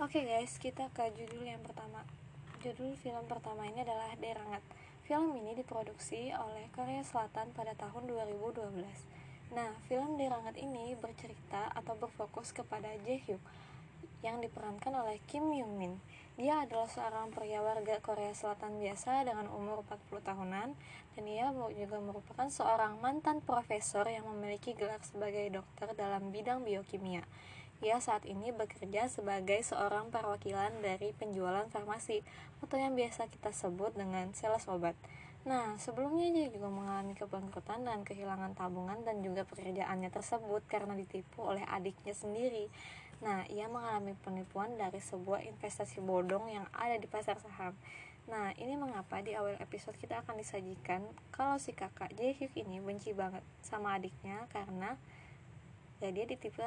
Oke guys, kita ke judul yang pertama. Judul film pertama ini adalah Derangat. Film ini diproduksi oleh Korea Selatan pada tahun 2012. Nah, film Derangat ini bercerita atau berfokus kepada Jae-hyuk yang diperankan oleh Kim Young Min. Dia adalah seorang pria warga Korea Selatan biasa dengan umur 40 tahunan dan ia juga merupakan seorang mantan profesor yang memiliki gelar sebagai dokter dalam bidang biokimia. Ia saat ini bekerja sebagai seorang perwakilan dari penjualan farmasi atau yang biasa kita sebut dengan sales obat. Nah, sebelumnya dia juga mengalami kebangkrutan dan kehilangan tabungan dan juga pekerjaannya tersebut karena ditipu oleh adiknya sendiri. Nah, ia mengalami penipuan dari sebuah investasi bodong yang ada di pasar saham. Nah, ini mengapa di awal episode kita akan disajikan kalau si kakak Jae-hyuk ini benci banget sama adiknya karena ya dia ditipu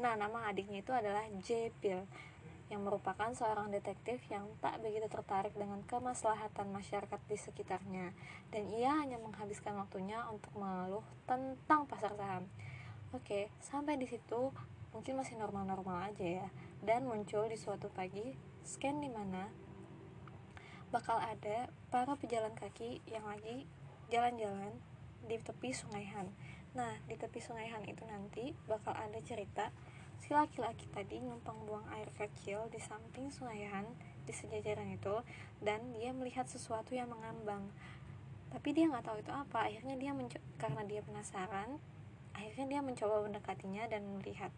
Nah, nama adiknya itu adalah J-Pil yang merupakan seorang detektif yang tak begitu tertarik dengan kemaslahatan masyarakat di sekitarnya dan ia hanya menghabiskan waktunya untuk mengeluh tentang pasar saham. Oke, sampai di situ mungkin masih normal-normal aja ya. Dan muncul di suatu pagi scan di mana bakal ada para pejalan kaki yang lagi jalan-jalan di tepi Sungai Han. Nah, di tepi Sungai Han itu nanti bakal ada cerita si laki-laki tadi numpang buang air kecil di samping Sungai Han di sejajaran itu dan dia melihat sesuatu yang mengambang. Tapi dia nggak tahu itu apa. Akhirnya dia karena dia penasaran, akhirnya dia mencoba mendekatinya dan melihat.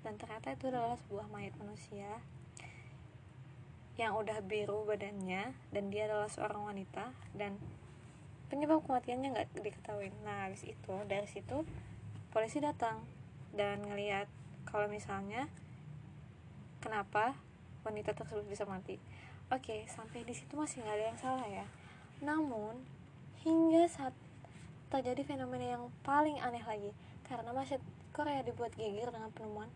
Dan ternyata itu adalah sebuah mayat manusia yang udah biru badannya dan dia adalah seorang wanita dan penyebab kematiannya nggak diketahui. Nah habis itu dari situ polisi datang dan ngelihat kalau misalnya kenapa wanita tersebut bisa mati. Oke sampai di situ masih nggak ada yang salah ya. Namun hingga saat terjadi fenomena yang paling aneh lagi karena masyarakat Korea dibuat geger dengan penemuan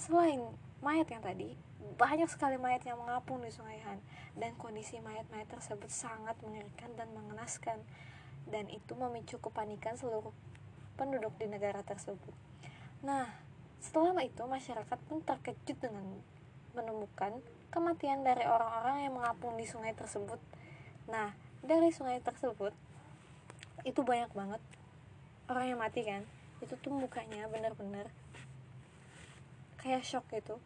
selain mayat yang tadi banyak sekali mayat yang mengapung di Sungai Han dan kondisi mayat-mayat tersebut sangat mengerikan dan mengenaskan dan itu memicu kepanikan seluruh penduduk di negara tersebut. Nah, setelah itu masyarakat pun terkejut dengan menemukan kematian dari orang-orang yang mengapung di sungai tersebut. Nah, dari sungai tersebut itu banyak banget orang yang mati kan. Itu tuh mukanya bener-bener kayak shock gitu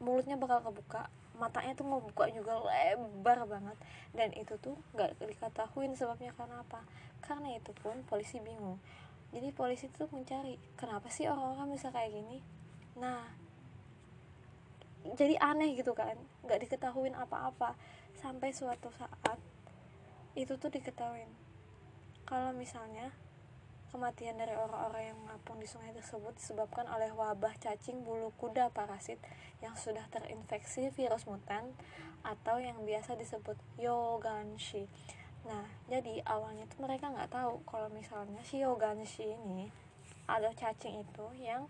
mulutnya bakal kebuka matanya tuh mau buka juga lebar banget. Dan itu tuh nggak diketahuin sebabnya karena apa? Karena itu pun polisi bingung. Jadi polisi tuh mencari kenapa sih orang-orang bisa kayak gini? Nah jadi aneh gitu kan nggak diketahuin apa-apa. Sampai suatu saat itu tuh diketahuin. Kalau misalnya Kematian dari orang-orang yang mengapung di sungai tersebut disebabkan oleh wabah cacing bulu kuda parasit yang sudah terinfeksi virus mutan atau yang biasa disebut yoganshi. Nah, jadi awalnya tuh mereka nggak tahu kalau misalnya si yoganshi ini ada cacing itu yang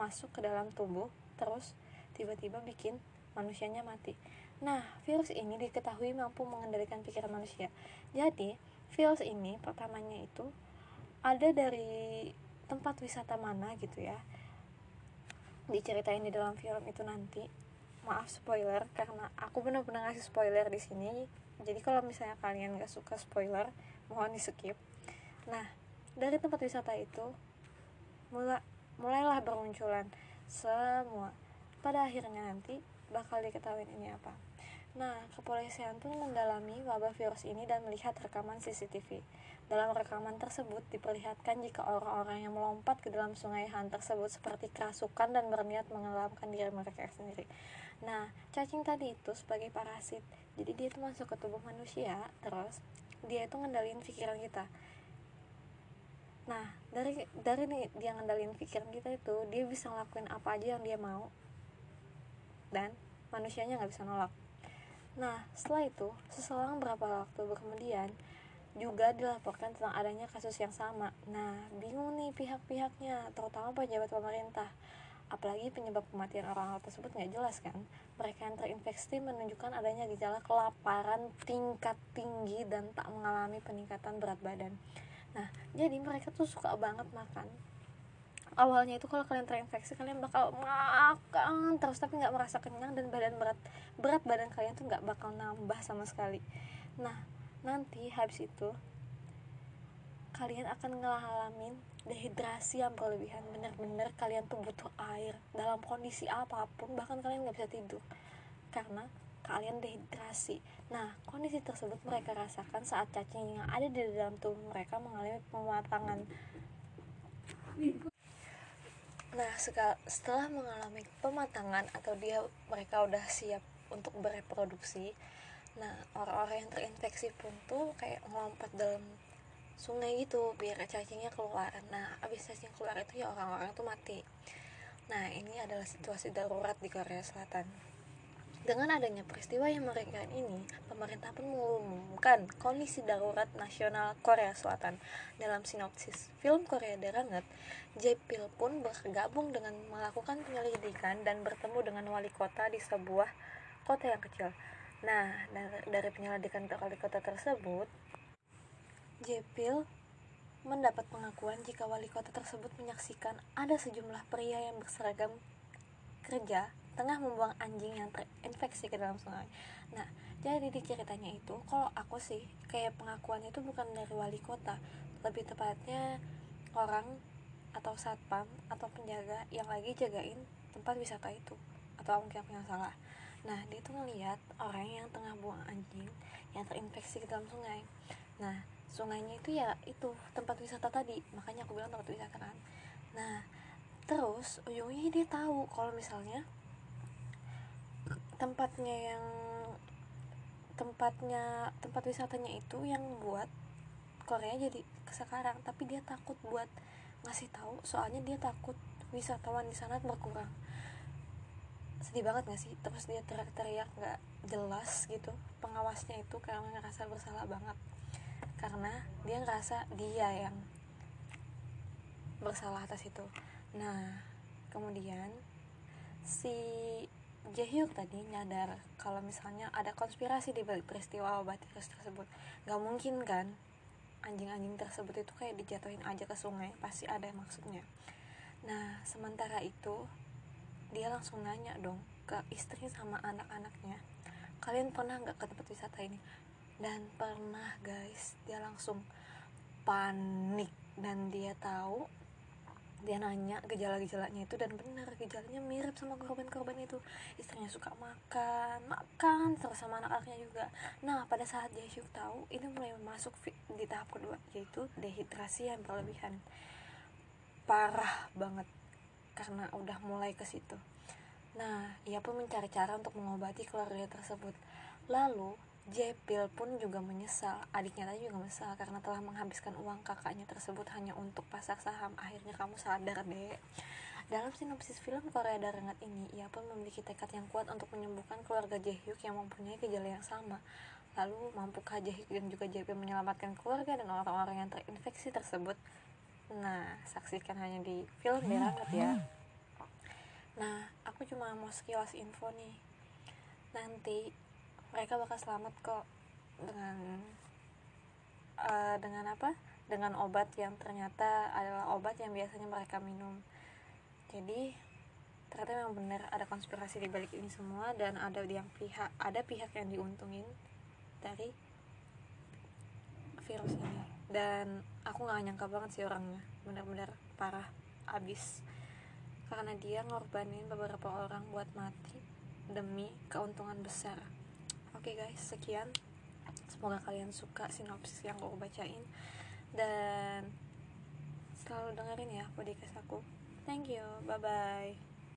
masuk ke dalam tubuh terus tiba-tiba bikin manusianya mati. Nah, virus ini diketahui mampu mengendalikan pikiran manusia. Jadi, virus ini pertamanya itu ada dari tempat wisata mana gitu ya? Diceritain di dalam film itu nanti. Maaf spoiler karena aku benar-benar ngasih spoiler di sini. Jadi kalau misalnya kalian gak suka spoiler mohon di skip nah dari tempat wisata itu mulai mulailah bermunculan semua. Pada akhirnya nanti bakal diketahui ini apa Nah, kepolisian pun mendalami wabah virus ini dan melihat rekaman CCTV. Dalam rekaman tersebut diperlihatkan jika orang-orang yang melompat ke dalam sungai Han tersebut seperti kerasukan dan berniat mengelamkan diri mereka sendiri. Nah, cacing tadi itu sebagai parasit. Jadi dia itu masuk ke tubuh manusia, terus dia itu ngendalin pikiran kita. Nah, dari dari nih dia ngendalin pikiran kita itu, dia bisa ngelakuin apa aja yang dia mau. Dan manusianya nggak bisa nolak Nah, setelah itu, seselang berapa waktu kemudian, juga dilaporkan tentang adanya kasus yang sama. Nah, bingung nih pihak-pihaknya, terutama pejabat pemerintah. Apalagi penyebab kematian orang tersebut nggak jelas kan. Mereka yang terinfeksi menunjukkan adanya gejala kelaparan tingkat tinggi dan tak mengalami peningkatan berat badan. Nah, jadi mereka tuh suka banget makan awalnya itu kalau kalian terinfeksi kalian bakal makan terus tapi nggak merasa kenyang dan badan berat berat badan kalian tuh nggak bakal nambah sama sekali. Nah nanti habis itu kalian akan ngalamin dehidrasi yang berlebihan. Bener-bener kalian tuh butuh air dalam kondisi apa pun bahkan kalian nggak bisa tidur karena kalian dehidrasi. Nah kondisi tersebut mereka rasakan saat cacing yang ada di dalam tubuh mereka mengalami pematangan Nah, setelah mengalami pematangan atau dia mereka udah siap untuk bereproduksi, nah orang-orang yang terinfeksi pun tuh kayak ngelompat dalam sungai gitu biar cacingnya keluar. Nah, abis cacing keluar itu ya orang-orang tuh mati. Nah, ini adalah situasi darurat di Korea Selatan. Dengan adanya peristiwa yang mengerikan ini, pemerintah pun mengumumkan kondisi darurat nasional Korea Selatan. Dalam sinopsis film Korea Deranget, Jepil pun bergabung dengan melakukan penyelidikan dan bertemu dengan wali kota di sebuah kota yang kecil. Nah, dari penyelidikan wali kota tersebut, Jepil mendapat pengakuan jika wali kota tersebut menyaksikan ada sejumlah pria yang berseragam kerja tengah membuang anjing yang terinfeksi ke dalam sungai. Nah, jadi di ceritanya itu, kalau aku sih kayak pengakuan itu bukan dari wali kota, lebih tepatnya orang atau satpam atau penjaga yang lagi jagain tempat wisata itu atau mungkin aku yang salah. Nah, dia tuh ngeliat orang yang tengah buang anjing yang terinfeksi ke dalam sungai. Nah, sungainya itu ya itu tempat wisata tadi, makanya aku bilang tempat wisata kan. Nah, terus ujungnya dia tahu kalau misalnya tempatnya yang tempatnya tempat wisatanya itu yang buat Korea jadi sekarang. Tapi dia takut buat ngasih tahu soalnya dia takut wisatawan di sana berkurang. Sedih banget gak sih? Terus dia teriak-teriak nggak jelas gitu. Pengawasnya itu karena ngerasa bersalah banget. Karena dia ngerasa dia yang bersalah atas itu. Nah kemudian si Jaehyuk tadi nyadar kalau misalnya ada konspirasi di balik peristiwa obat virus tersebut. Gak mungkin kan? Anjing-anjing tersebut itu kayak dijatuhin aja ke sungai pasti ada maksudnya. Nah sementara itu dia langsung nanya dong ke istri sama anak-anaknya kalian pernah nggak ke tempat wisata ini? Dan pernah guys. Dia langsung panik dan dia tahu dia nanya gejala-gejalanya itu dan benar gejalanya mirip sama korban-korban itu. Istrinya suka makan makan terus sama anak-anaknya juga. Nah pada saat Jaehyuk tahu ini mulai masuk di tahap kedua yaitu dehidrasi yang berlebihan. Parah banget karena udah mulai ke situ. Nah ia pun mencari cara untuk mengobati keluarga tersebut. Lalu Jepil pun juga menyesal, adiknya tadi juga menyesal karena telah menghabiskan uang kakaknya tersebut hanya untuk pasar saham. Akhirnya kamu sadar deh. Dalam sinopsis film Korea Darangat ini, ia pun memiliki tekad yang kuat untuk menyembuhkan keluarga Jaehyuk yang mempunyai gejala yang sama. Lalu, mampukah Jaehyuk dan juga Jepil menyelamatkan keluarga dan orang-orang yang terinfeksi tersebut? Nah, saksikan hanya di film Darangat ya. Nah, aku cuma mau sekilas info nih. Nanti mereka bakal selamat kok dengan uh, dengan apa? Dengan obat yang ternyata adalah obat yang biasanya mereka minum. Jadi ternyata memang benar ada konspirasi di balik ini semua dan ada yang pihak ada pihak yang diuntungin dari virus ini. Dan aku nggak nyangka banget sih orangnya. Benar-benar parah abis. Karena dia ngorbanin beberapa orang buat mati demi keuntungan besar Oke okay guys, sekian. Semoga kalian suka sinopsis yang aku bacain dan selalu dengerin ya podcast aku. Thank you. Bye bye.